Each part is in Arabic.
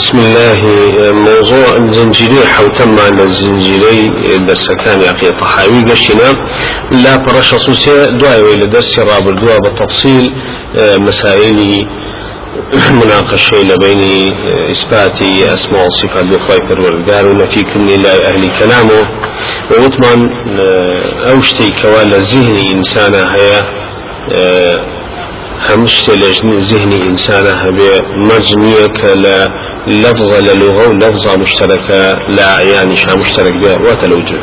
بسم الله موضوع الزنجيري حوتم على الزنجيري درسكان يقي طحاوي. قشنا لا برش خصوصية دعاء إلى درس راب الدعاء بالتفصيل مسائل مناقشة لبين إثبات أسماء وصفات بخواي پروردگار ونفي كني لا أهل كلامه. ووتمان أوشتي كوالا ذهني إنسانا هي همشت لجن ذهني إنسانا هبه مرجنية كلا لفظة للغة ولفظة مشتركة لا يعني شا مشترك بها وتلوجه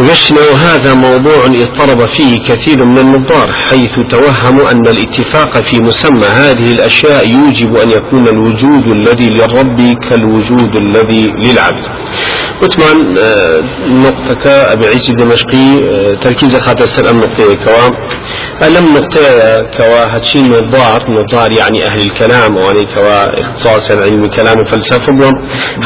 وشنا وهذا موضوع اضطرب فيه كثير من النظار حيث توهموا أن الاتفاق في مسمى هذه الأشياء يوجب أن يكون الوجود الذي للرب كالوجود الذي للعبد. وثمان آه، نقطة أبي عيسى دمشقي آه، تركيز خاطر سر نقطة كوا ألم نقطة كوا؟ هاتشين نظار نظار يعني أهل الكلام وأني كوا اختصاصا علم الكلام وفلسفة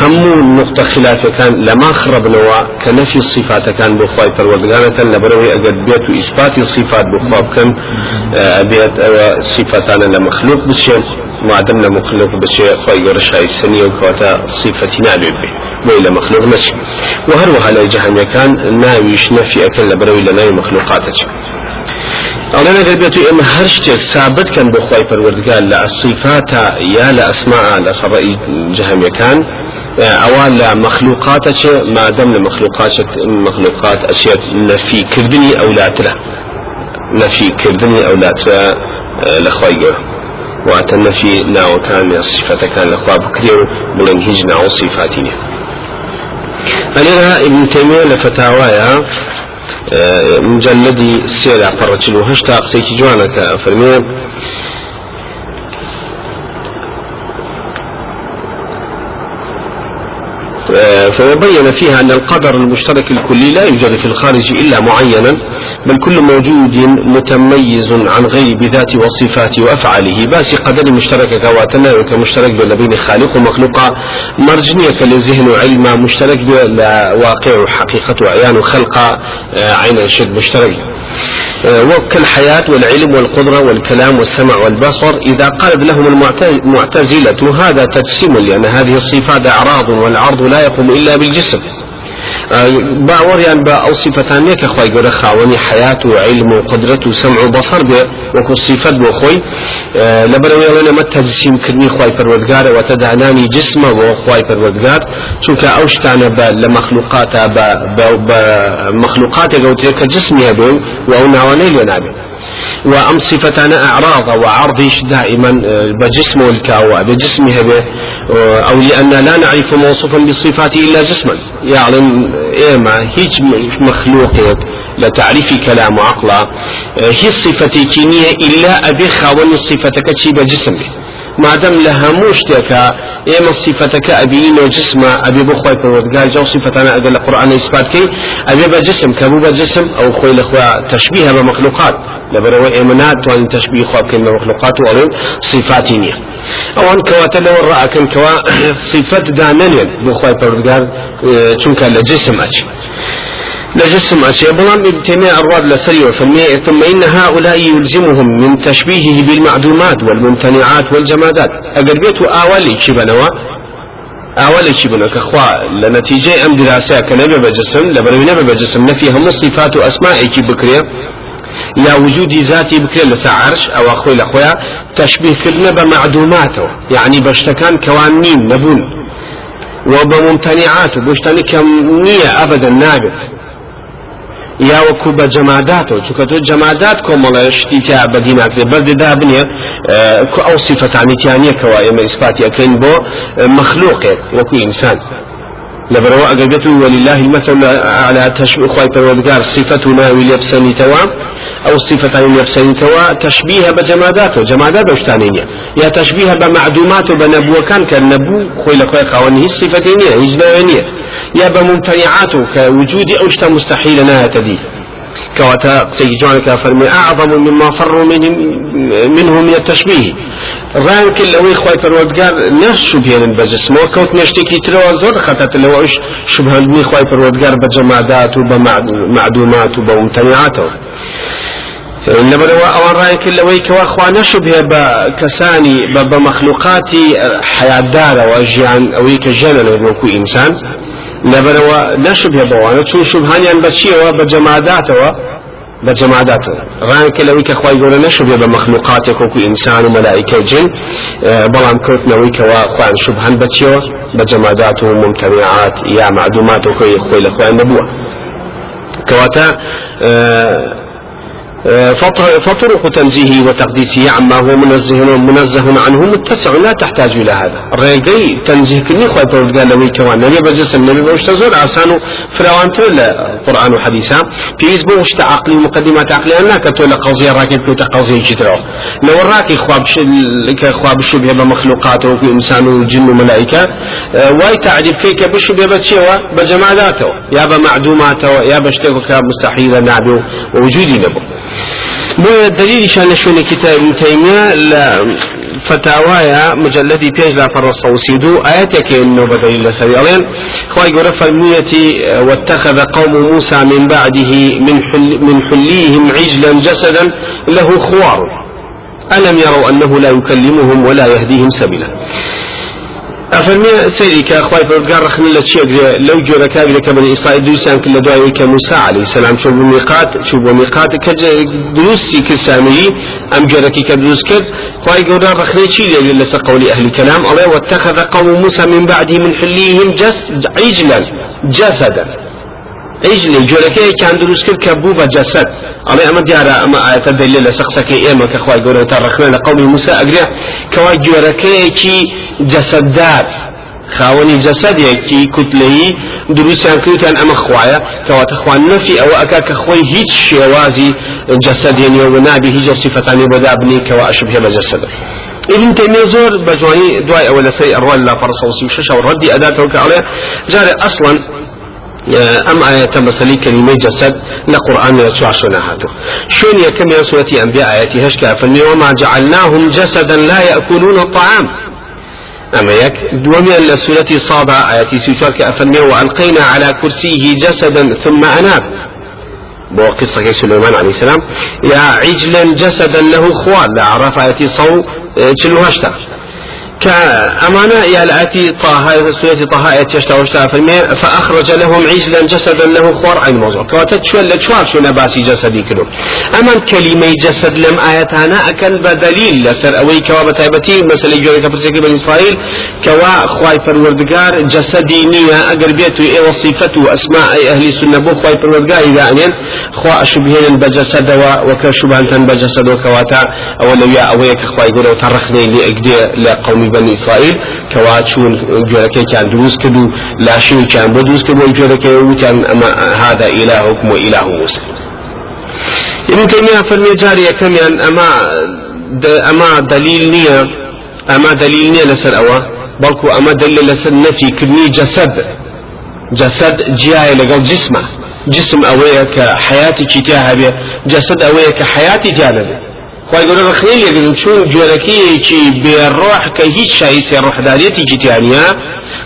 هم نقطة خلاف كان لما خرب نوا كنفي الصفات كان بخواي پروردگارة لبروي أجد بيت إثبات الصفات بخواب كان آه، بيت صفتان لمخلوق بشيء معدم لمخلوق بشيء خواي قرشاي السنية وكواتا صفتي نابي به وإلى مخلوق نشي وهروها لا جهنم كان ناويش نفي أكل لبروي لناوي مخلوقاتك أولا قلبيتو إما هرشتك ثابت كان بخواي پروردگار لأصفات يا لأسماء لأسرائي جهنم كان أوان لا مخلوقات ما دام لمخلوقات مخلوقات اشياء نفي كردني أو لا تلا نفي كردني أو لا تلا لخواي واتى النفي ناو كان صفة كان لخوا بكريو بلن هج ناو صفاتين أنا ابن تيمية لفتاوايا مجلدي سير فرجلو هشتا قسيكي جوانك فرمي فبين فيها أن القدر المشترك الكلي لا يوجد في الخارج إلا معينا بل كل موجود متميز عن غير بذات وصفاته وأفعاله. باس قدر مشترك كواتنا كمشترك بين خالق ومخلوق. مرجنية للذهن وعلم مشترك واقع حقيقة عيان خلق آه، عين الشد مشترك. آه، وكالحياة والعلم والقدرة والكلام والسمع والبصر. إذا قالت لهم المعتزلة هذا تجسيم لأن هذه الصفات أعراض والعرض لا يقوم إلا بالجسم. باوەڕیان بە ئەو سیفەتانەیە کە خی گەورە خاوەنی حیات و علم و قدرت و سمع و بەسەر بێ وەکو سیفەت بۆ خۆی. لەبەرەوەی لەمە تەجسیمکردنی خی پەروەردگارەوە تەدانانی جسمە بۆ خی پەروەردگار. چونکە ئەو شتانە بە لە مەخلوقاتە بە مەخلوقاتێک وأم صفتنا أعراض وعرضش دائما آه، بجسم الكاوى بجسمها به آه، أو لأن لا نعرف موصوفا بالصفات إلا جسما. يعني إيما هيج مخلوق لتعريف كلام وعقلا آه، هي الصفة كينية إلا أبي خاون ما دام لها مشتكى إما صفتك أبيين وجسم أبي بخوي قال جو صفتنا أدل القرآن إثبات كي أبي بجسم كبو بجسم أو خوي الأخوة تشبيه بمخلوقات لبروا إيمانات وأن تشبيه خواب كلمة مخلوقات وأو صفاتينية أو أن كواتا لو رأى كن كوا صفات دانانيا بخوي قال چونك لجسم أجي. لجسم أشياء بلان ابن تيمية أراد لسري وفرمية ثم إن هؤلاء يلزمهم من تشبيهه بالمعدومات والممتنعات والجمادات. أقل بيتو آولي شبنوا أولي شبنا كخوا لنتيجة أم دراسة كنبي بجسم لبروي نبي بجسم نفي هم صفات وأسماء كي بكريا يا وجود ذاتي بكريا لسا عرش أو أخوي لأخويا تشبيه كلنا بمعدوماته. يعني بشتكان كوانين نبون. وبممتنعات بشتاني كم نية أبدا نابت. یا وەکو بە جەماداتەوە چکە تۆ جەمادات کۆمەڵە شتی تیا بەدی بنێ کو ئەو سیفەتانیتیانیەکەوە ئێمە ئیسپاتی ئەەکەین بۆ مەخلوقێک وەکو ئینسان لبروا أجدته ولله المثل على تشبيه خواي پروردگار صفة ناوي لبسني توا أو صفة لبسني توا تشبيه بجماداته جمادات بوشتانية يا تشبيه بمعدومات بنبوة كان كالنبو خوي لخوي خوانه الصفتين هي يا بممتنعات كوجود أوشتا مستحيل نهاية دي. كواتا قسي جوانك فرمي أعظم مما فروا من منه من التشبيه. ران كل أوي خواي پروردگار نفس شبهين بجسم. وكوت نشتكي تروا زور خطت لو إيش؟ شبهان بني خواي پروردگار بجمادات وبمعدومات وبممتنعات لبروا أوان رأي كل ويك وأخوان شبه بكساني بمخلوقاتي حياة دار وأجيان أويك جنن وكو إنسان. لبروا نشبه بوانا چون شبهانيان بچيه وبجماداته بجماداته ران كلا ويك أخوي يقول نشبه بمخلوقاتك وكو إنسان وملائكة وجن. بلام كوتنا ويك واخوان شبهان بچيه بجمادات وممتنعات يا معدومات وكو أخوي الأخوان نبوه كواتا أه فطرق تنزيهه وتقديسه عما هو منزه منزه عنه متسع لا تحتاج إلى هذا. الرجي تنزيه كني خوي قال لوي كوان نبي بجس النبي بوش تزور عسانو فراوان تلا قرآن وحديثا أسبوع وش عقلي مقدمات عقلي أنا كتول قضيه راكب كنت قضيه جدرا. لو راكي خواب لك خواب الشبه بمخلوقات وفي انسان وجن وملائكه آه، واي تعرف فيك بشبه بتشيوا بجماداته يا بمعدوماته يا بشتكو مستحيل نعبه ووجودي نبو بۆ دلیلیشان لە شوێنی کتاب ابن تيمية لا فتاوايا مجلدي بيج لا وسيدو. آياتك إنه بدليل لسري ألين خواهي قرأ فرميتي واتخذ قوم موسى من بعده من حل من حليهم عجلا جسدا له خوار. ألم يروا أنه لا يكلمهم ولا يهديهم سبيلا. أفرمي سيري كأخوي فرقار رخني لتشيق لو جورا كابي لك بني إسرائيل دوسان كل دعوة كموسى عليه السلام شو بميقات شو بميقات كدروسي كسامي أم جورا كي كدروس كد خواي قولا رخني شي لي لسا قولي أهل الكلام الله واتخذ قوم موسى من بعده من حليهم جس عجلا جسدا. عجل جوركي كان دروس كل كبوبة جسد. الله أما ديارة أما آية دليل سقسك إيما كخواي قولا ترخنا قوم موسى أقرأ كواي جوركي كي جسدات. خاوني جسد يكي كتلي دروسيان كوتان اما خوايا كوات اخوان نفي أو اكاك خوي هيج شوازي جسد يعني ونابي هيج صفتان بدابني كوا اشبه بجسد ابن تيمية زور بجواني دواي اول سي اروال لا فرص وسيم ششا وردي اداته كعليه جاري أصلا ام آية مسلي كلمة جسد لقرآن يسوع شناهاته شون يكم يا سورة أنبياء آياتي هشكا فني وما جعلناهم جسدا لا يأكلون الطعام. أما يك دومي لسورة صابة آياتي سيشوال كأفني وألقينا على كرسيه جسدا ثم أناب. بو قصة سليمان عليه السلام. يا عجلا جسدا له خوال لا عرف آياتي صو تشلو هشتا؟ كأمانة يا الآتي طه سورة طه آية يشتا وشتا فأخرج لهم عجلا جسدا له خوار عين موضوع كواتت شو اللي شوار شو نباسي جسدي كلو أما كلمة جسد لم آياتنا أكل بدليل لسر أوي كوا بتايبتي مثلا يجوري كفرسيكي بني إسرائيل كوا خواي فروردقار جسدي نية أقر بيتو إيه وصفته أسماء أهل السنة بو خواي فروردقار إذا أنين خوا أشبهين بجسد وكشبهان بجسد وكواتا أولويا أوي كخواي قولوا ترخني لأقدي لقوم بني إسرائيل كواتشون جوركي كان دروس كدو لا شيء كان بدروس كدو جوركي وكان أما هذا إلهكم وإله موسى. ابن تيمية فرمي جارية كم أما أما دليل نية أما دليل نية لسر أوا بلكو أما دليل لسر نفي كدني جسد جسد جياي لقل جسمه. جسم أوية كحياتي كتاها جسد أوية كحياتي تانا خواهی گەورە لێگرن چون جۆرەکەیەکی بێڕۆح کە هیچ شایسێ ڕۆحدارێتی جیتیانە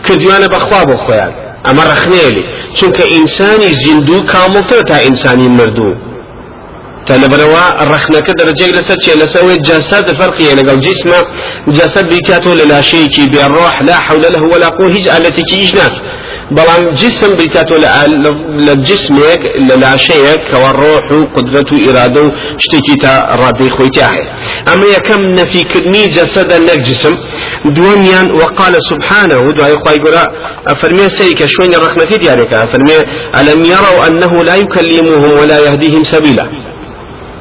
کردوانە بەخوا بۆ خۆیان ئەمە ڕخنێلی چونکە ئینسانی زیندوو کامڵتر تا ئینسانی مردوو تلبروا رخنك درجة لسه شيء لسه جسد فرقية لقال جسمه جسد بيكاتو للا شيء كي بالروح لا حول له ولا قوة هيج التي كيجناك بەڵام جسم بریتاتۆ لە جسمێک لە لاشەیەک کەەوە ڕۆح و قدرەت و ئیرادە و شتێکی تا ڕادەی خۆیتیا هەیە ئەمە یەکەم نەفیکردنی جەسەدە نەک جسم دووەمیان وقال سبحانه و دوای خی گەورە ئەفەرمێ سەری کە شوێنی ڕخنەکەی دیارێکە ئەفەرمێ ئەلم يروا أنه لا يكلمهم ولا يهديهم سبيلا؟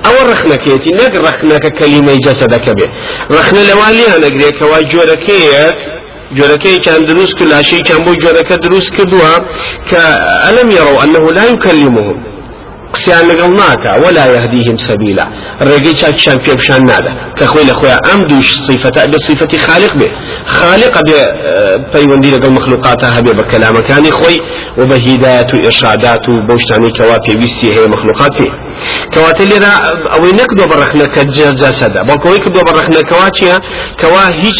ئەو ڕخنەکەێتی نەک ڕخنەکە کەلیمەی جەسەدەکە بێ ڕخنە لەوالیان نەگرێکەوە جۆرەکەیەک جۆرەکەی كان دروست کرد لاشەی كان جۆرەکە دروست کردووە کە ئەلم يروا أنه لا يكلمهم. قسيان لەگەڵ ناکە ولا يهديهم سبيلا ڕێگەی پێ بشان نادا کە خۆی لە خۆیان ئەم دووش صفەتە خالق بێ خالق بێ پەیوەندی لەگەڵ مخلوقاتە هەبێ بە کەلامەکانی خۆی و بە هیدایەت و ئێرشادات و بەو شتانی کەوا پێویستی مخلوقات پێ کەواتە لێرە ئەوەی نەکردۆ بە ڕخنەکە جەسەدا بەڵکەوەی کردۆ بە ڕخنەکەوا چییە کەوا هیچ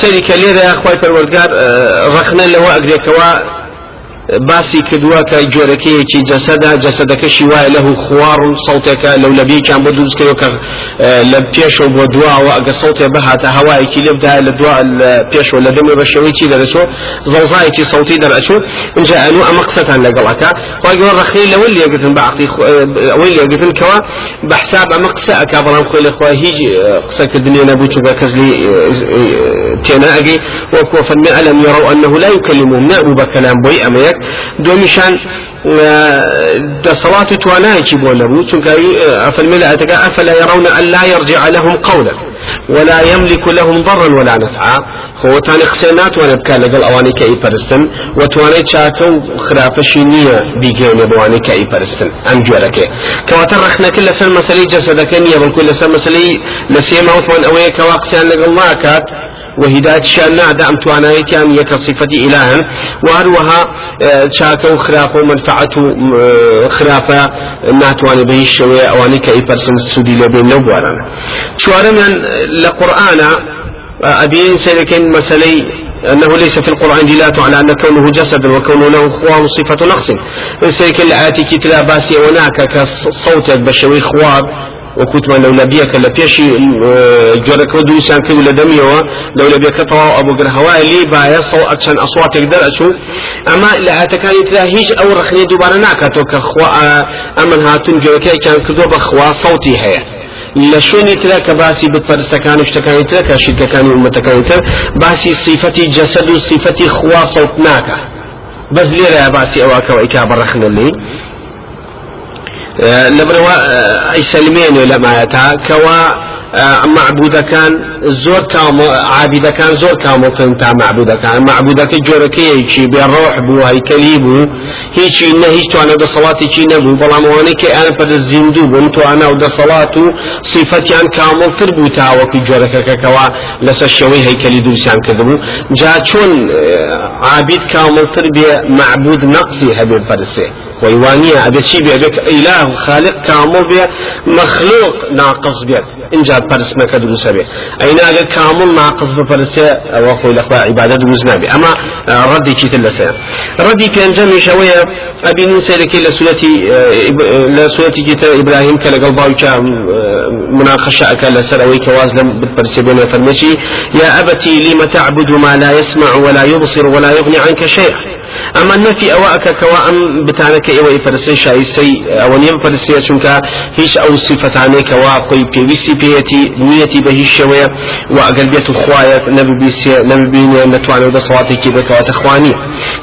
سەری کە لێرە خی پەروەردگار ڕخنە لەوە ئەگرێکەوە. باسی کردووە کە جۆرەکەیەکی جەسەدا جەسەدەکەشی وایە لە خوار و سەڵتێکە لەو لەبییان بۆ دروستکەوە کە لە پێشەوە بۆ دواوە ئەگە سەڵتێ بەهاتە هەوایەکی لێبدا لە دو پێشەوە لە دەمێ بە شێوەیەکی دەرەچۆ؟ زەوزایەکی سەڵتی دەرەچوو اینجا ئەنو ئەمە قسەتان لەگەڵەکە خۆی ڕخی لەوە لێگرتن بە عقلی ئەوەی لێگرتن کەوە بە حساب ئەمە قسە ئەکا بەڵام خۆی لەخوا هیچ قسەکردنی نەبوو چووکە کەسلی تێنە ئەگەی وەکو فەرمی ئەلم يروا أنه لا يكلمهم نأبو بكلام بوي أميك دومشان دەسەڵات و توانایکی بۆ چونکە ئەفەرمی لە ئەتەکە ئەفلا يرون أن لا يرجع لهم قولا ولا يملك لهم ضرا ولا نفعا. خۆتانی قسە ناتوانێت بکە لەگەڵ ئەوانەی کە ئیپەرستن و توانێت چاکە و خراپەشی نییە بیگەێنێ بۆوانەی کە ئیپەرستن ئەم جۆرەکە کەواتە ڕخنەکە لەسەر مەسلەی جەسەدەکە نییە بەڵکو لەسەر مەسلەی لە سێماوتمان ئەوەیە کەوا قسەیان لەگەڵ ناکات. وهداية شان نادا أم توانايتيان يك صفة إله وهروها شاكو خرافة ومنفعة خرافة ناتواني به الشوية أواني كأي برسن السودي لبين نبوانا شوارا من لقرآن أبين سيلكين مسلي أنه ليس في القرآن دلالة على أن كونه جسد وكونه له خوار صفة نقص. سيلكين الآتي كتلا باسي وناك كصوت بشوي خوار وكوتمان لو لبيك لبيشي جورك ودوسان كيو لدميوا لو لبيك طوا أبو قرهواء لي بايا صو أكشن أصوات يقدر أشو أما لا هتكاني تلا هيج أو رخني دوبارا ناكاتو كخوا أمن هاتون جورك كان كدو بخوا صوتي هي لە شوێنی ترە کە باسی بتپەرستەکان و شتەکانی ترە کە شیرکەکانی ومەتەکانی تر باسی سیفەتی جەسەد و سیفەتی خوا سەوت ناکە بەس ئەوەکەوە ئیکا بەڕەخنە لی لەبرەوە ئەیسەلمێنێ لەمایەتا کەوا معبودەکان زۆر عابدەکان زۆر کامڵتن تا معبودەکان. معبودەکە جۆرەکەیەکی بێڕۆح بوو هەیکەلی بوو. هیچی نە هیچ توانە دەسەڵاتێکی نەبوو. بەڵام ئەوانەی کە ئەە پەر زیندوو بوون توانە و دەسەڵات و سیفەتیان کامڵتر بوو تاوەکو جۆرەکەکەکەەوە لەسەر شێوەی هەیکەلی دووسیان کردبوو. جا چۆن عابد کامڵتر بێ معبود نەقسی هەبێ پەرسێ. ويوانية أبي شي بيك إله خالق كامل بي مخلوق ناقص بيت إن برس ما كدر سبي أين أجا كامل ناقص بفرس أو أخوي الأخوة عبادة دروز نبي أما ردي كي تلسا ردي كان جمع شوية أبي ننسى لك لسورة لسورة كتاب إبراهيم كلا قلباوي مناقشة أكل سروي كواز لم بتبرس بين فرمشي يا أبتي لم تعبد ما لا يسمع ولا يبصر ولا يغني عنك شيئا؟ ئەمە نەفی ئەوە ئەکەکەەوە ئەم بتانەکە ئێوەی پرسی شایستەی ئەوە نیەم پرسیە چونکە هیچ ئەو سیفەتانێکەوە خۆی پێویستی پێەتی نیەتی بە هیچ شێوەیە و ئەگەر بێت و خوایەت نەبیسێ نەبینێ نتوانێت دەسەڵاتێکی بکەواتە خوانی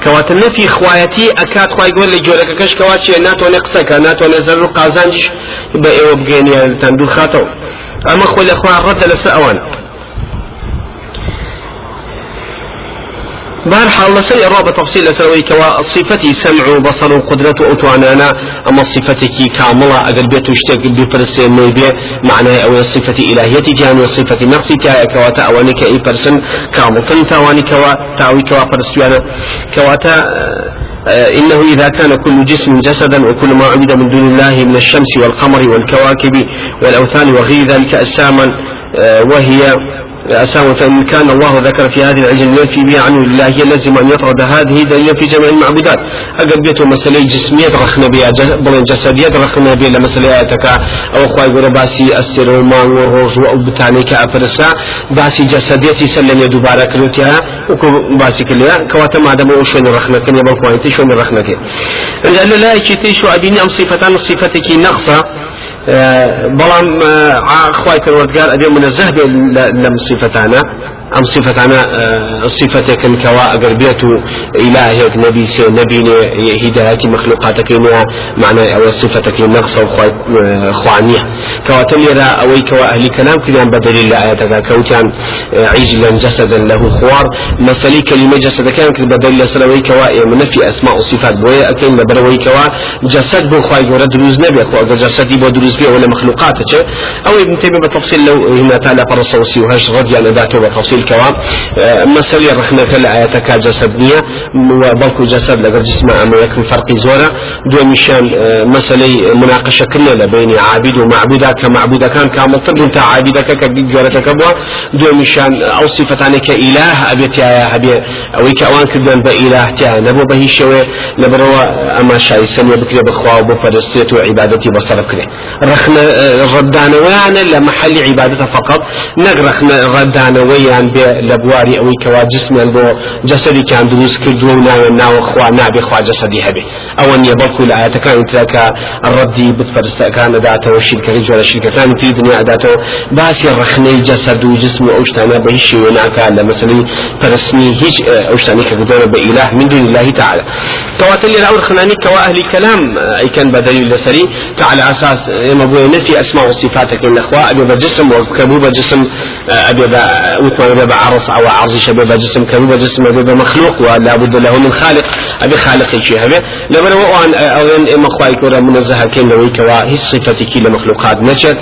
کەواتە نەفی خوایەتی ئەکات خخوای گۆر لە جۆرەکەکەش کەوا چیە ناتوانێت قسەکە ناتوانێت زەر و قازانجیش بە ئێوە بگەێنیە تەندوو خاتەوە ئەمە خۆی لەخوا ڕەتە لەسەر ئەوان بار حال لسي الرابع تفصيل لسوي كوا صفتي سمع وبصر وقدرة وأتوانانا أما صفتك كاملة أقل بيت وشتك بفرس ميبي معنى أو صفة إلهيتي جاني صفة نقصي تاي كواتا أوانك أي فرسن كامل. فنتاواني كوا تاوي كوا فرسيانا كواتا إنه إذا كان كل جسم جسدا وكل ما عبد من دون الله من الشمس والقمر والكواكب والأوثان وغير ذلك أساما وهي أسامة فإن كان الله ذكر في هذه العجل ينفي بها عنه لله يلزم أن يطرد هذه دليل في جميع المعبودات. أقل بيته مسألة جسمية رخنا بها بل جسدية رخنا بها لمسألة آياتك. أو أخوة يقول باسي أستر ومان والروج أو بتاني كأفرسا. باسي جسدية سلم يدو بارك لوتها وكو باسي كلها كواتا ما دم رخنا كن يبقى كوانتي شون رخنا كن لأن لا شو أبيني أم صفتان صفتك نقصة. بەڵام خی پەروەردگار ئەبێ منەزه بێ سیفەتانە ئەم سیفەتانە سیفەتێکن کەوا ئەگەر بێت و ئیلاهێک نەبی سێ نەبینێ هیداەتی مەخلوقاتەکەی نیە معنای ئەوە سیفەتەکەی نەقسە و خوانیە کەواتە لێرە ئەوەی کەوا ئەهلی کەلام کردیان بە دلیل لە ئاەتەکە کەوتیان عیجلا جسدا له خوار. مەسەلی کلمە جسدەکان کرد بە دلیل لەسەرەوەی کەوا ئێمە نەفی ئەسما و صفات بۆیە ئەکەین لەبەرەوەی کەوا جسد بۆ خی گەورە دروست نەبێ خۆ ئەگەر جسدی بۆ دروست بێ ولا مخلوقاتە ئەوەی ابن تيمية بتفصيل لو هنا تعالى فرصة وسي وهش رضي على ذاته بتفصيل كوا مسألة رخنا كلا آياتك جسد نية وبلكو جسد لقد جسم أما يكون فرق زورة. دو مشان مسألة مناقشة كلنا بين عابد ومعبود كمعبود كان كامل طب انت عابدك كجورتك أبوا دو مشان أو صفتان كإله أبيت يا أبي أو كأوان كدن بإله تيا. نبو به شوي نبروا أما شاي سنة بكري بخوا وبفرستيت وعبادتي بصرف كري رخنا ردانا ويانا لمحل عبادته فقط. نغرخنا ردانا ويان لبواري أو كوا جسم بو جسدي كان دروس كردو ناو ناو خوا نابي خوا جسدي هبي أو أن يبقوا الآيات كان تلك الردي بتفرست كان داته والشركة رجال الشركة كان في دنيا داته باسي رخني جسد وجسم وأشتانا بهش وناكا لمثلا فرسمي هيج أشتاني كقدر بإله من دون الله تعالى كواتل الأول خناني كوا أهل كلام أي كان بدليل لسري كعلى أساس ما بو نفي أسماء وصفاتك الأخوة أبي بجسم وكبوب جسم أبي وثمان أبي عرص أو عرض شباب جسم كبوب جسم أبي مخلوق ولا بد له من خالق. أبي خالق شيء هذا لما وأن أو إما خواي كورا منزهة كين لوي كوا هي صفتك لمخلوقات نشد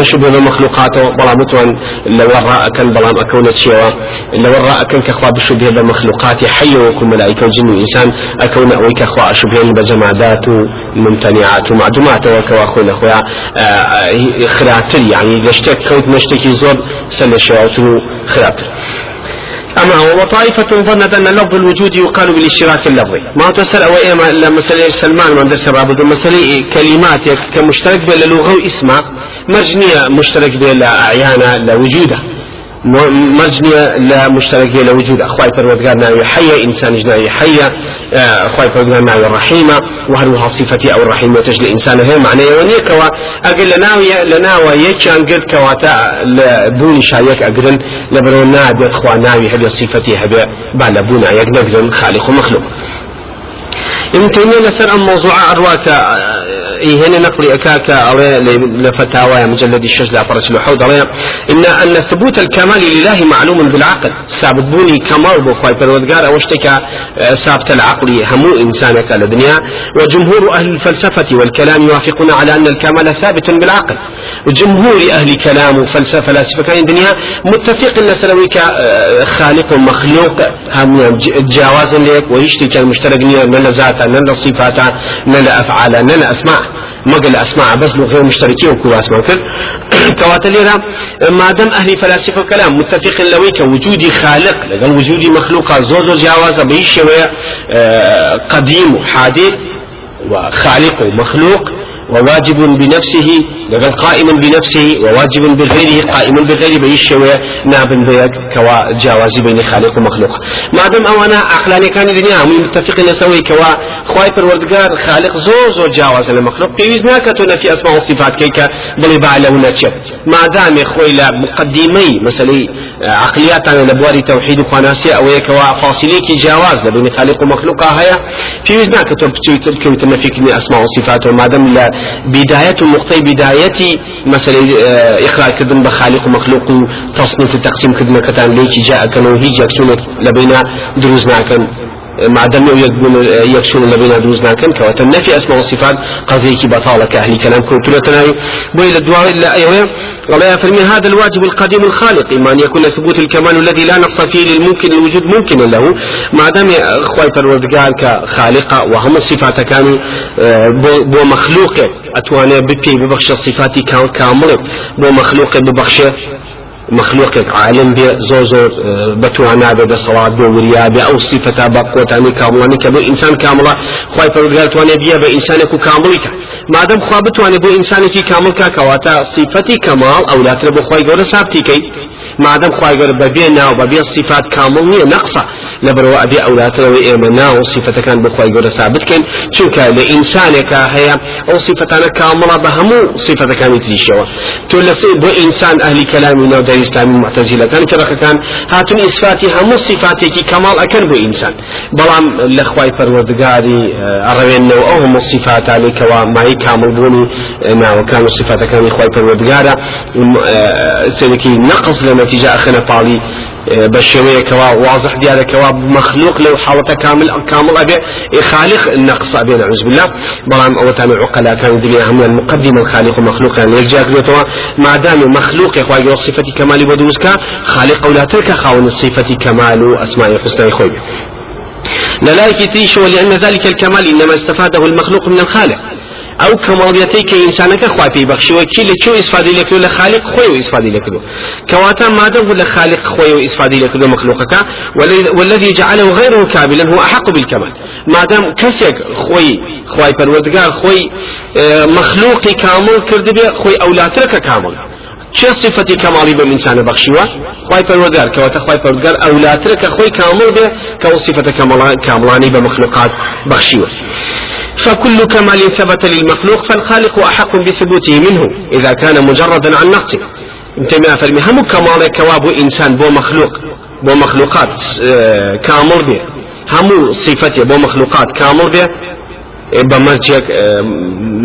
نشب بمخلوقاته بلا متوان لو رأى كان بلا أكون شيوا لو رأى كان كخوا بشبه بمخلوقات حي وكم ملائكة وجن وإنسان أكون أوي كخوا شبه بجمادات ممتنعات ومعدومات وكوا أخونا أخويا خراتر يعني لشتك كوت مشتكي زور سنة شواتر خراتر أما وطائفة ظنت أن لفظ الوجود يقال بالاشتراك اللفظي. ما تسأل أو إيه مسألة سلمان من درس رابط مسألة كلمات كمشترك بين اللغة واسمه مرجنية مشترك بين أعيانا لوجوده مرجنية لا مشترك لا وجود. أخوي فرودقار ناوي حية إنسان جناوي حية أخوي فرودقار ناوي الرحيمة وهل صفتي أو الرحيمة تجل إنسان هي معنى ونيك أقل لناوي لناوي يكان قد كواتا لبوني شايك أقرن لبرو نادي أخوة ناوي هذه صفتي هذا بالا بونا يك نقدر خالق ومخلوق. ابن تيمية لسر الموضوع أرواتا إيه هنا نقل أكاك أرى لفتاوى مجلد الشجل فرس الحوض أرى إن أن ثبوت الكمال لله معلوم بالعقل. ثابت بوني كمال بخواي فرودقار أو اشتكى ثابت العقل همو إنسانك الدنيا. وجمهور أهل الفلسفة والكلام يوافقون على أن الكمال ثابت بالعقل. وجمهور أهل كلام وفلسفة فلاسفة كان الدنيا متفق أن سلويك خالق ومخلوق هم جواز لك ويشتكى المشترك من ذاته من صفاته من أفعاله من أسماء. مقل أسماء بس غير مشتركين وكو أسماء كل كواتليرا ما دام أهل فلاسفة كلام متفق لويك وجودي خالق. لقال وجودي مخلوق زوز جواز بيش شوية قديم وحادث وخالق ومخلوق. وواجب بنفسه لقد قائم بنفسه وواجب بغيره قائم بغيره بيشوي ناب بيك كوا جواز بين خالق ومخلوق. ما دام أو أنا عقلاني كان الدنيا هم متفقين نسوي كوا خواي پروردگار خالق زو زو جواز المخلوق بيوز ناكتو في اسماء وصفات كيكا بل بعلو نتشب ما دام خوي مقدمي مثلا عقليات أنا لبواري توحيد وخناسية أو يكوا فاصليك جواز بين خالق ومخلوق هيا. بيوز ناكتو بتشوي نفيك اسماء وصفات وما دام لا بداية نقطة بداية مثلا إقرار كذن بخالق ومخلوق تصنيف التقسيم كذن كتان ليك جاء كانوا هيجي لبينا دروزنا كان مع دم يكسون لبين دوز ناكن كوات النفي أسماء وصفات قضية بطالة كأهل كلام كنت لتناي بويل الدعاء إلا أيوة ولا يفرمي هذا الواجب القديم الخالق. إما أن يكون ثبوت الكمال الذي لا نقص فيه للممكن الوجود ممكن له. ما دام أخوي فالوردقال كخالقة وهم الصفات كانوا بو مخلوق أتوانا ببي ببخش الصفات كاملة بو مخلوق ببخش مخلوق عالم بي زور زور بتوانا بدا صلاة بو وريا بي أو صفة بقوتاني كاملاني كبو إنسان كاملة خواهي فرقال تواني بيا بإنسانك كاملك ما دام خواه بتواني بو إنسانك كامل كواتا صفتي كمال أو لا تربو خواهي قول سابتي كي. ما دام خواهي قول ببي ناو كامل نية نقصة. لبرو أبي أو لا تربو إيما ناو صفة كان بخواهي قول ثابت كين چونك لإنسانك هي أو صفتنا كاملة بهمو صفة كان يتريشوا تقول بو إنسان أهل كلامي ناو داي إسلامي معتزلة كان كذا كان هاتون إثباتي هم صفاتي كمال أكن بو إنسان. بلام لخواي فروردقاري أروين نو أو هم الصفات عليك وما هي كامل بوني ما وكان الصفات كان إخواي فروردقارا لنتيجة أخنا طالي بشوية كوا واضح ديالة كوا مخلوق لو حالته كامل كامل أبي خالق النقص أبي نعوذ بالله. بلام أو تامع عقلاء كان دليل هم المقدم الخالق ومخلوق يعني يرجع ما دام مخلوق يا صفة كمال بدوسك خالق لا ترك خاون الصفة كمال أسماء الحسنى خوي لا تيش ولأن ذلك الكمال إنما استفاده المخلوق من الخالق. أو کمالیتی که انسان که خواه پی بخشی و کی لچو استفاده لکلو لخالق خوی و استفاده لکلو كواتا مادم ولا خالق خوي وإسفادي لكل مخلوقك والذي جعله غيره كاملا هو أحق بالكمال. ما دام كسك خوي خوي پروردگار خوي آه، مخلوقي كامل كرد خوي أولاترك كامل چه صفتی کمالی به انسان بخشیوه؟ خوای پروردگار که وقت خوای پروردگار اولاترك خوي كامل به که صفت کاملانی به مخلوقات بخشیوه. فكل كمال ثبت للمخلوق فالخالق أحق بثبوته منه إذا كان مجردا عن نقصه. انت ما فرمي هم كمال كواب إنسان بو مخلوق بو مخلوقات آه، كامل به هم صفتي بو مخلوقات كامل به بمرجك آه،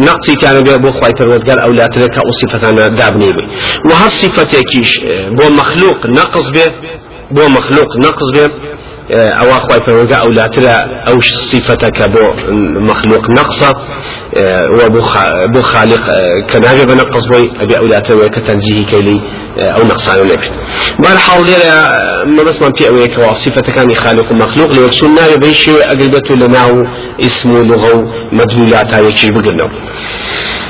نقصي كان بو خواي پروردگار أو لا تلك أو صفتنا دابني به وهالصفة كيش آه، بو مخلوق نقص به بو مخلوق نقص به أو أخوي فرنجا أو لا ترى أو صفتك بو مخلوق نقصة وبو خالق كنابي بنقص بوي أبي أو لا ترى كتنزيه كيلي أو نقصان لك ما الحال ليرا ما بس ما في اويك وصفة كان خالق مخلوق ليكسونا يبيش اقلبته لناو اسمه لغو مدلولات هاي شيء بقلنا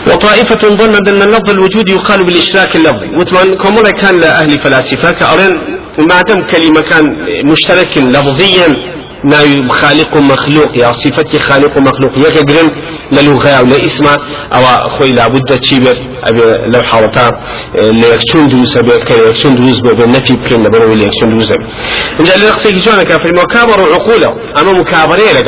وطائفة ظنت أن اللفظ الوجود يقال بالإشراك اللفظي. وثمان كمولا كان لأهل فلاسفة كأرين ما دام كلمة كان مشترك لفظيا. ناوي خالق مخلوق يا صفتي خالق مخلوق. يك جرن للغة أو لاسم أو خوي لابد تشيبر أبي لو حالتا ليكشون دوس أبي كيكشون دوس بالنفي بكين لبرو ليكشون دوس. إن جاء لقصي كجوانا كافر مكابر عقوله أما مكابرين لك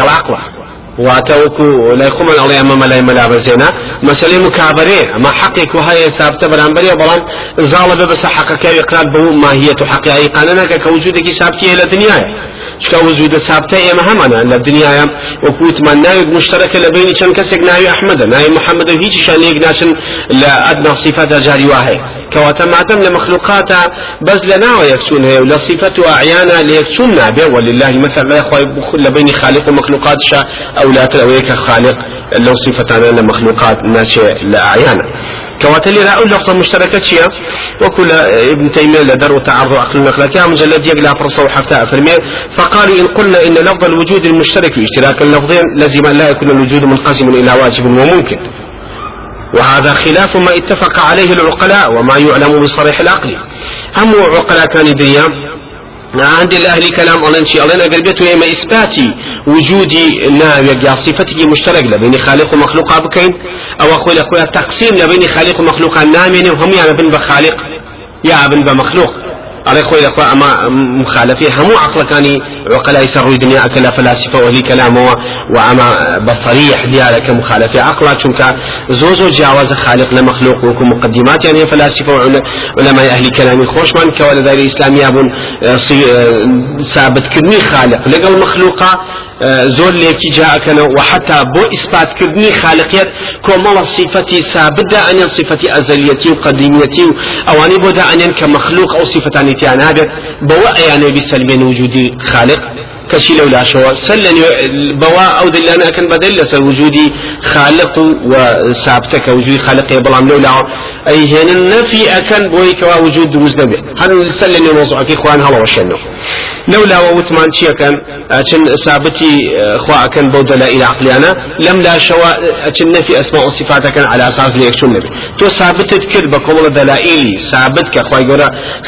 واتوكو لا يخم الله أما ملاي ملا بزينا مسألة مكابرة ما حقك وهي ثابتة برانبري بلان زالة بس حقك يقرأ بو ماهية حقها قاننا كوجودك ثابتة إلى الدنيا شكا وجود ثابتة إما همنا الدنيا وكوت من نايب مشترك لبين كان كسك نايب أحمد. نايب محمد هيك شان يقناشن لأدنى صفات جاري واحد كواتا معتم لمخلوقات بس لنا ويكسون هي ولا صفة أعيانا ليكسون نابع ولله مثل لا يخوي لبين خالق ومخلوقات شا أو لا تلويك خالق. لو صفة لمخلوقات ناشئ لأعيانا كواتلي لا أقول لفظة مشتركة شيء وكل ابن تيمية لدر وتعرض عقل النقلة مجلد يقلع فرصة وحفتاء فرمية فقالوا إن قلنا إن لفظ الوجود المشترك اشتراك اللفظين لازم أن لا يكون الوجود منقسم إلى واجب وممكن. وهذا خلاف ما اتفق عليه العقلاء وما يعلم بصريح العقل. هم عقلاء كان ديام عند الأهل كلام ألين شيء ألين أقربته إما إثباتي وجودي ناوي يا صفتي مشترك لبين خالق ومخلوق بكين أو أقول أخويا تقسيم لبين خالق ومخلوق نامين وهم يعني بن بخالق يا ابن بمخلوق. على خوي أخوة أما مخالفة همو عقل كاني وقلا يسر الدنيا أكلا فلاسفة وهي كلامه وأما بصريح ديالك مخالفة عقلا شنك زوزو جاوز خالق لمخلوق وكم مقدمات يعني فلاسفة وعلماء أهل كلامي. خوش من كوالا داير الإسلامي أبون ثابت كدني خالق. لقل مخلوقا زۆر لێکی جاکەنە و حتا بۆ ئیسپاتکردنی خالقیت کۆمەڵە صفەتی سابدا ئەنیان صفەتی ئەزەلیەتی و قدیمیەتی و ئەوانەی بۆ داانێن کە مەخلوق ئەو صفەتانی تیان نابێت بەوە ئەیانێ بیسەلمێن وجودی خالق كشي لولا شوا سلني بوا أو دلانا كان بدل لسر وجودي خالق وسابتك وجودي خالق بلام لولا اي هنا النفي اكن بوي كوا وجود دروز نبي هل سلني موضوعك اخوان هلا وشنو لولا ووتمان كان اشن سابتي اخوا كان بو دلائل عقليانا لم لا شوا اشن نفي أسماء وصفات كان على أساس ليك شو نبي. تو ثابت تذكر بكم دلائل ثابت كاخوا يقول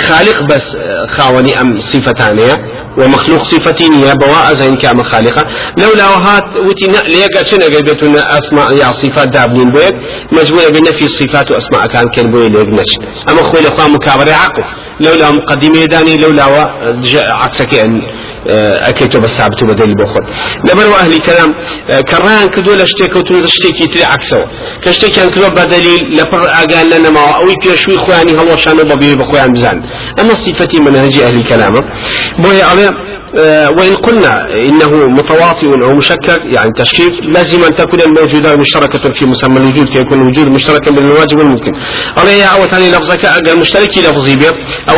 خالق بس خاوني أم صفتانية ومخلوق صفتين يا بواء زين كام خالقة لولا وهات وتي ليك شنو قلبتنا أسماء يا صفات دابنين بيت مجبورة بنفي الصفات وأسماء كان كان بوي ليك أما خوي الأخوان مكابرة عقل. لولا مقدمة داني لولا عكسك يعني ئەەکەیتەوە بە سابت و بەدەلی بۆ خۆت لەبەر ئەهلی کەلام کەڕیان کردو لە شتێکەوتون لە شتێکی تری عکسەوە. کە شتێکیان کردوە بەدەلیل لەپڕ ئاگان لە نەماوە ئەوەی پێشووی خۆیانی هەڵۆشانە بەبێ بە خۆیان بزان. ئەمە صفەتی منهجی ئەهلی کەلامە بۆیە ئەڵێ آه، وإن قلنا إنه متواطئ أو مشكك يعني تشكيك لازم أن تكون الموجودات مشتركة في مسمى الوجود فيكون الوجود مشتركا بين الواجب والممكن. أولا يا أول ثاني لفظك أقل مشترك لفظي بيه أو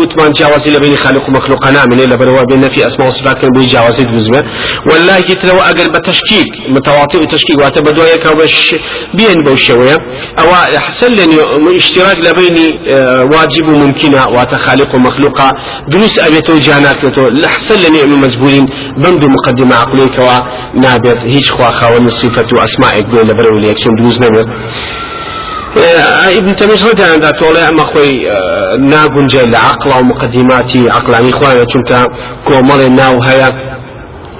وثمان جاوز بين خالق ومخلوق نعمل إلا بل بين في أسماء وصفات كان بين جاوز بزمة والله يتلو أقل بتشكيك متواطئ وتشكيك واتبدو يك وش بين بوشوية أو حسن لني اشتراك لبين آه، واجب وممكنة واتخالق ومخلوق دروس أبيتو جانات أحسن لني علم مزبولين بند مقدمة عقليك ونابر هيش خوا خاون الصفة وأسماء يقول لبرو لي يكسون دوز نمر ابن تيمية رضي عن ذات والله أما خوي ناقنجي لعقل ومقدماتي عقل عن إخوانا چونك كومال ناو هيا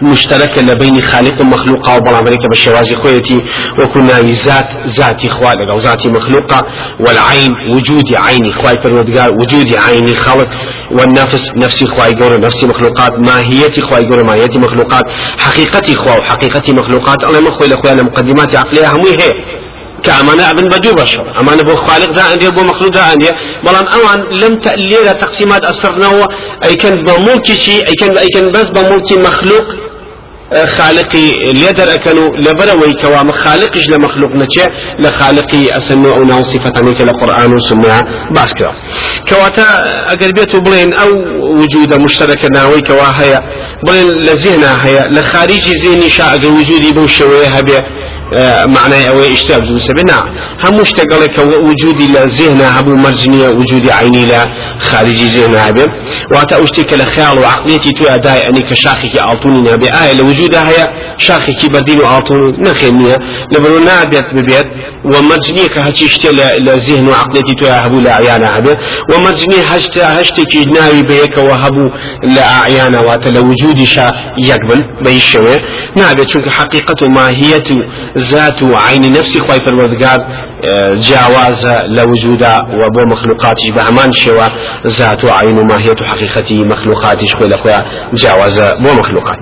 مشتركة لبين خالق ومخلوق وبلا عملك بالشوازي خويتي وكنا ذات ذاتي خوالق أو ذاتي مخلوقة. والعين وجود عيني خواي فرودقار وجود عيني خلق. والنفس نفسي خواي قول نفسي مخلوقات. ماهيتي خواي قول ماهيتي مخلوقات. حقيقتي خوا وحقيقتي مخلوقات. الله مخوي لخويا مقدمات عقلية هم هي. كأمانة أبن بدو بشر. أمانة بو خالق ذا عندي بو مخلوق ذا عندي بلان أوان لم تأليل تقسيمات أسرنا أي كان بملكي شيء أي كان أي كان بس بملكي مخلوق خالقي ليدر أكنو لبروي كوا خالقش لمخلوق نتشي لخالقي أسنو أو ناو صفة عنك لقرآن وسنة باسكرا كواتا أقر بيتو بلين أو وجود مشترك ناوي كوا هيا. بلين لزهنا هيا. لخارج ذهني شاء وجودي بو شوية معنى أو اشتاب سبنا هم مشتغلك وجودي لذهن هبو مرجنية وجودي عيني لا خارجي ذهن هبه واتا اشتك لخيال وعقليتي تو أداي أني كشاخك أعطوني نبي آية لوجودها هي شاخك بدين وأعطوني نخينية لبرو نابت ببيت ومرجنية كهتي اشتي لذهن وعقليتي تو هبو لأعيانا هبه ومرجنية هشت هشتك ناوي بيك وهبو لأعيانا واتا لوجودي شا يقبل بيشوه نابت شنك حقيقة ماهية ذات عين نفسي خواي فرمردگار آه، جاواز لوجودا وبو مخلوقاتي بأمان شوا ذات عين ماهية حقيقتي مخلوقاتي شوي لخويا جاواز بو مخلوقات.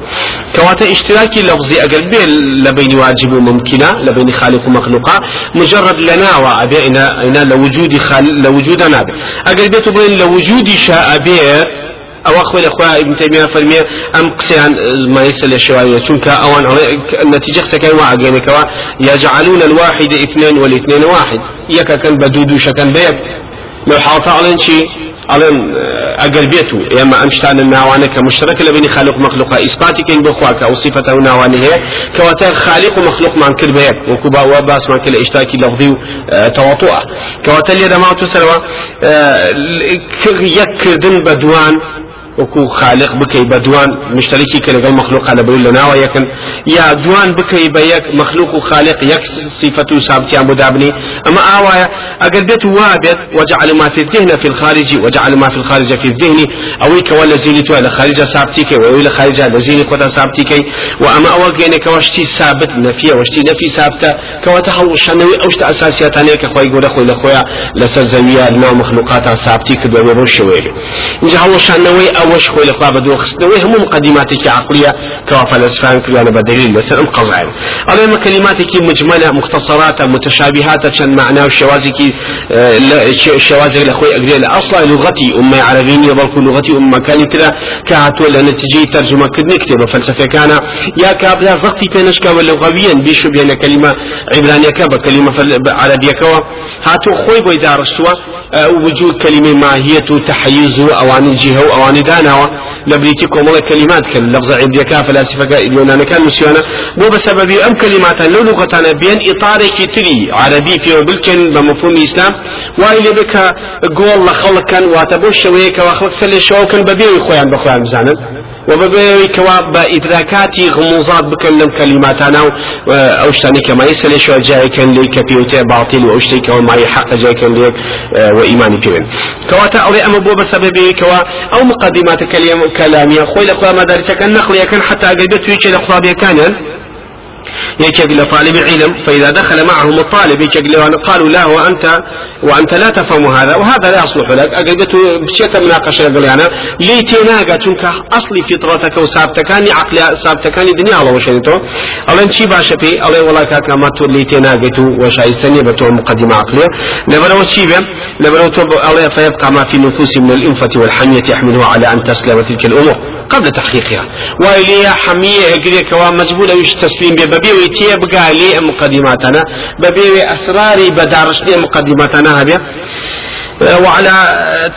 كواتا اشتراكي لفظي أقل بي لبين واجب وممكنة لبين خالق ومخلوقات مجرد لنا وابي أنا لوجود خال لوجود نابي أقل بيتو بين لوجود شاء بيه أو أخوي الإخوة ابن تيمية فرمي أم قسيان ما يسال الشوائية چونك اوان النتيجة سكن واحد يعني كوا يجعلون الواحد اثنين والاثنين واحد. يكا كان بدودو شكن بيك لو حاطا على شي على أقل بيتو يا اما امشتان الناوانة كمشترك لبين خالق مخلوق اثباتي كين بخواك أو صفته ناوانه كواتا خالق ومخلوق ما كل بيك وكوبا وباس ما كل اشتاكي لفظي تواطؤه كواتا اللي ما تسلوا يكردن بدوان وكو خالق بكي بدوان مشتركي كلغل مخلوق على بقول لنا ويكن يا دوان بكي بيك مخلوق وخالق يك صفته ثابتة مدابني أما آوايا أقل بيت وابد وجعل ما في الذهن في الخارج وجعل ما في الخارج في الذهن. أو كوال زيني تو على خارج ثابتك وإلى خارج لزيني قد ثابتك وأما أول جيني كواشتي ثابت نفيه واشتي نفي ثابتة. كواتحو شنوي أوشت أساسيات أنيك أخوي يقول أخوي لأخويا لسزمية لنا مخلوقات ثابتك دو بروشويلي إنجا هو شنوي وش خوي لخوا بدو خستنوي هم مقدماتك عقلية كوا فلسفان كريانا بدليل لسر ام قزعين على كلماتك مجملة مختصرات متشابهات شن معناه الشوازك الشوازك لخوي أقريل أصلا لغتي أم عربية بل لغتي أم كان كذا كهاتو لأن تجي ترجمة كد نكتب فلسفة كان يا كابلا زغتي بينشكا ولغويا بيشو بين كلمة عبرانية كبا كلمة عربية كوا هاتو خوي بو دارستوا وجود كلمة ماهية تحيز أواني الجهة وأواني داناوە لە بریتی کۆمەڵە کلمات کە لەفظ عیبریەکە فلاسفەکە ئیلیۆنانەکان مسیۆنە بۆ بەسەبەبی ئەم کلماتە لەو لغەتانە بێن ئیطارێکی تری عربی پێوە بلکەن بە مفهومی ئیسلام وای لێ بکە گۆڵ لە خەڵکەن واتە بۆ شەوەیە کەوا خەڵک سەر لێ بزانن. وببيوي كوا بإدراكاتي غموزات بكلم كلماتنا أو شتاني كما يسأل شو جاي كان لي كبيوتي باطل وأشتي كوا ما يحق جاي كان لي وإيماني فيهم كوا تأوي أما بو بسببه كوا أو مقدمات كلام كلامي خوي لقوا مدارس كان نقلي كان حتى قلبت ويش لقوا كان يكيق طالب علم فإذا دخل معهم الطالب يكيق قالوا لا وأنت وأنت لا تفهم هذا وهذا لا يصلح لك. أقلت بشيء مناقشة يقول أنا لي تناقة تنك أصلي فطرتك وسابتكاني عقل سابتكاني دنيا الله وشينتو الله انشي باشا في الله والله كاكا ما تقول لي تناقة وشايستني بتو مقدمة عقلية. لبرو تشيبه لبرو الله فيبقى ما في النفوس من الإنفة والحمية يحمله على أن تسلم تلك الأمور. قبل تحقيقها. وإليها حمية هجرية كوا مجبولة ويش تسليم بقى لي مقدماتنا. ببي أسراري بدارش لي مقدماتنا هبه وعلى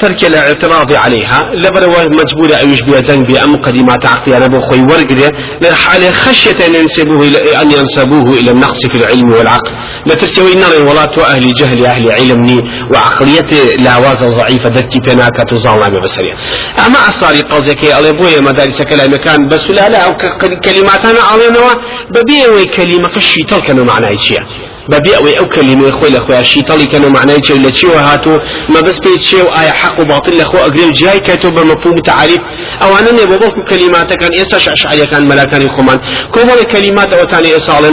ترك الاعتراض عليها. لبر مجبور أن يشبه ذنب أم قديمات عقلي أنا بخوي ورقده لحال خشية أن ينسبوه أن ينسبوه إلى النقص في العلم والعقل. لا تستوي نار ولا أهل جهل أهل علمني وعقلية لا واز ضعيفة دتي بناك تظلم بسرية أما أصاري قصدك على بويا مدارس كلام كان بس لا لا كلمات أنا علينا ببيع كلمة فشي تلك معنى شيء. ببيع أو كلمة أخوي الأخوة الشيء تلك كانوا معنى شيء ولا شيء وهاتو ما بس بيت شيء وآية حق وباطل لخو أقريب جاي كاتب بمفهوم تعريف أو أنا نبغى بقول كلمات كان إيسا شعشعية كان ملاكان خمان كم كلمات أو تاني إصالا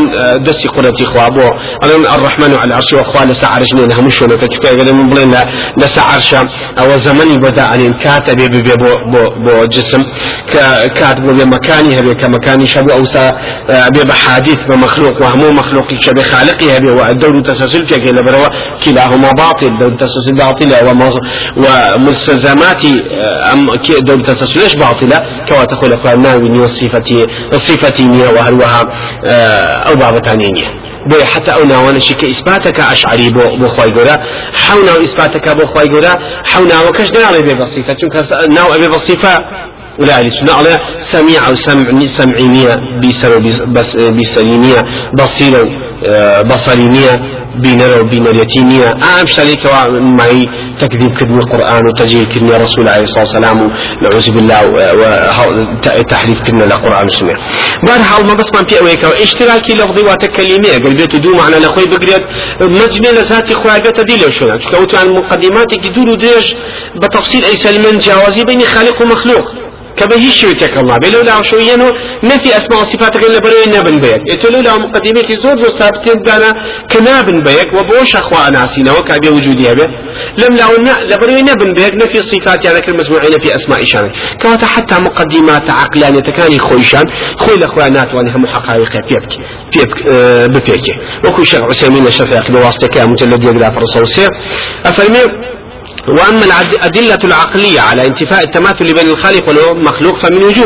دسي قرتي خوابو أنا الرحمن على العرش وأخوة لسا عرشني نها مش ولا قال من بلين لسا عرشا أو زمني بدا أن كاتب بو بو بو جسم. كاتب بمكاني هبي كمكاني شبو أو سا بحادث بمخلوق وهمو مخلوق شبه خالقي هبي والدور تسلسل كي لبروا كلاهما باطل دور تسلسل باطل ومستلزمات أم دول تسلسلش باطلة كما تقول أخوان ناوي والصفة الصفة وهلوها أو بابا تانية بي حتى أو ناوانا شك إثباتك أشعري بو بو خواي قولا حونا إثباتك بو خواي قولا حونا وكش ناوي بي بصفة چونك ناو أبي بصفة ولا على سميع أو سمع سمعينية بسر بس بسرينية بصير بصرينية بينر وبينريتينية أهم شريك معي تكذيب كلمة القرآن وتجهيل كلمة رسول عليه الصلاة والسلام. نعوذ بالله وتحريف كلمة القرآن والسنة بارحال ما بس ما في أويك. اشتراكي لفظي وتكلمية قال بيت دو معنا لأخوي بقريت. مجنة لذاتي خواه بيت دي لو شكوتو عن مقدماتك دور وديش بتفصيل أي سلمان جوازي بين خالق ومخلوق. كبه شويتك الله بلو لا شوينو نفي اسماء وصفات غير لبرو نبن بيك اتلو لا مقدمه زور زور ثابتين دانا كنابن بيك وبوش اخوا ناسينا وكابي وجودي به لم لا لبرو نبن بيك نفي الصفات يعني كل مسموعين في اسماء شان كواتا حتى مقدمات عقلانية تكاني خويشان خوي الاخوانات وانها هم حقائق بيبك بيبك ببيك وكو شيخ عثيمين الشفيق بواسطة مجلد يقرا فرصوصي افرمي وأما الأدلة العقلية على انتفاء التماثل بين الخالق والمخلوق فمن وجوه.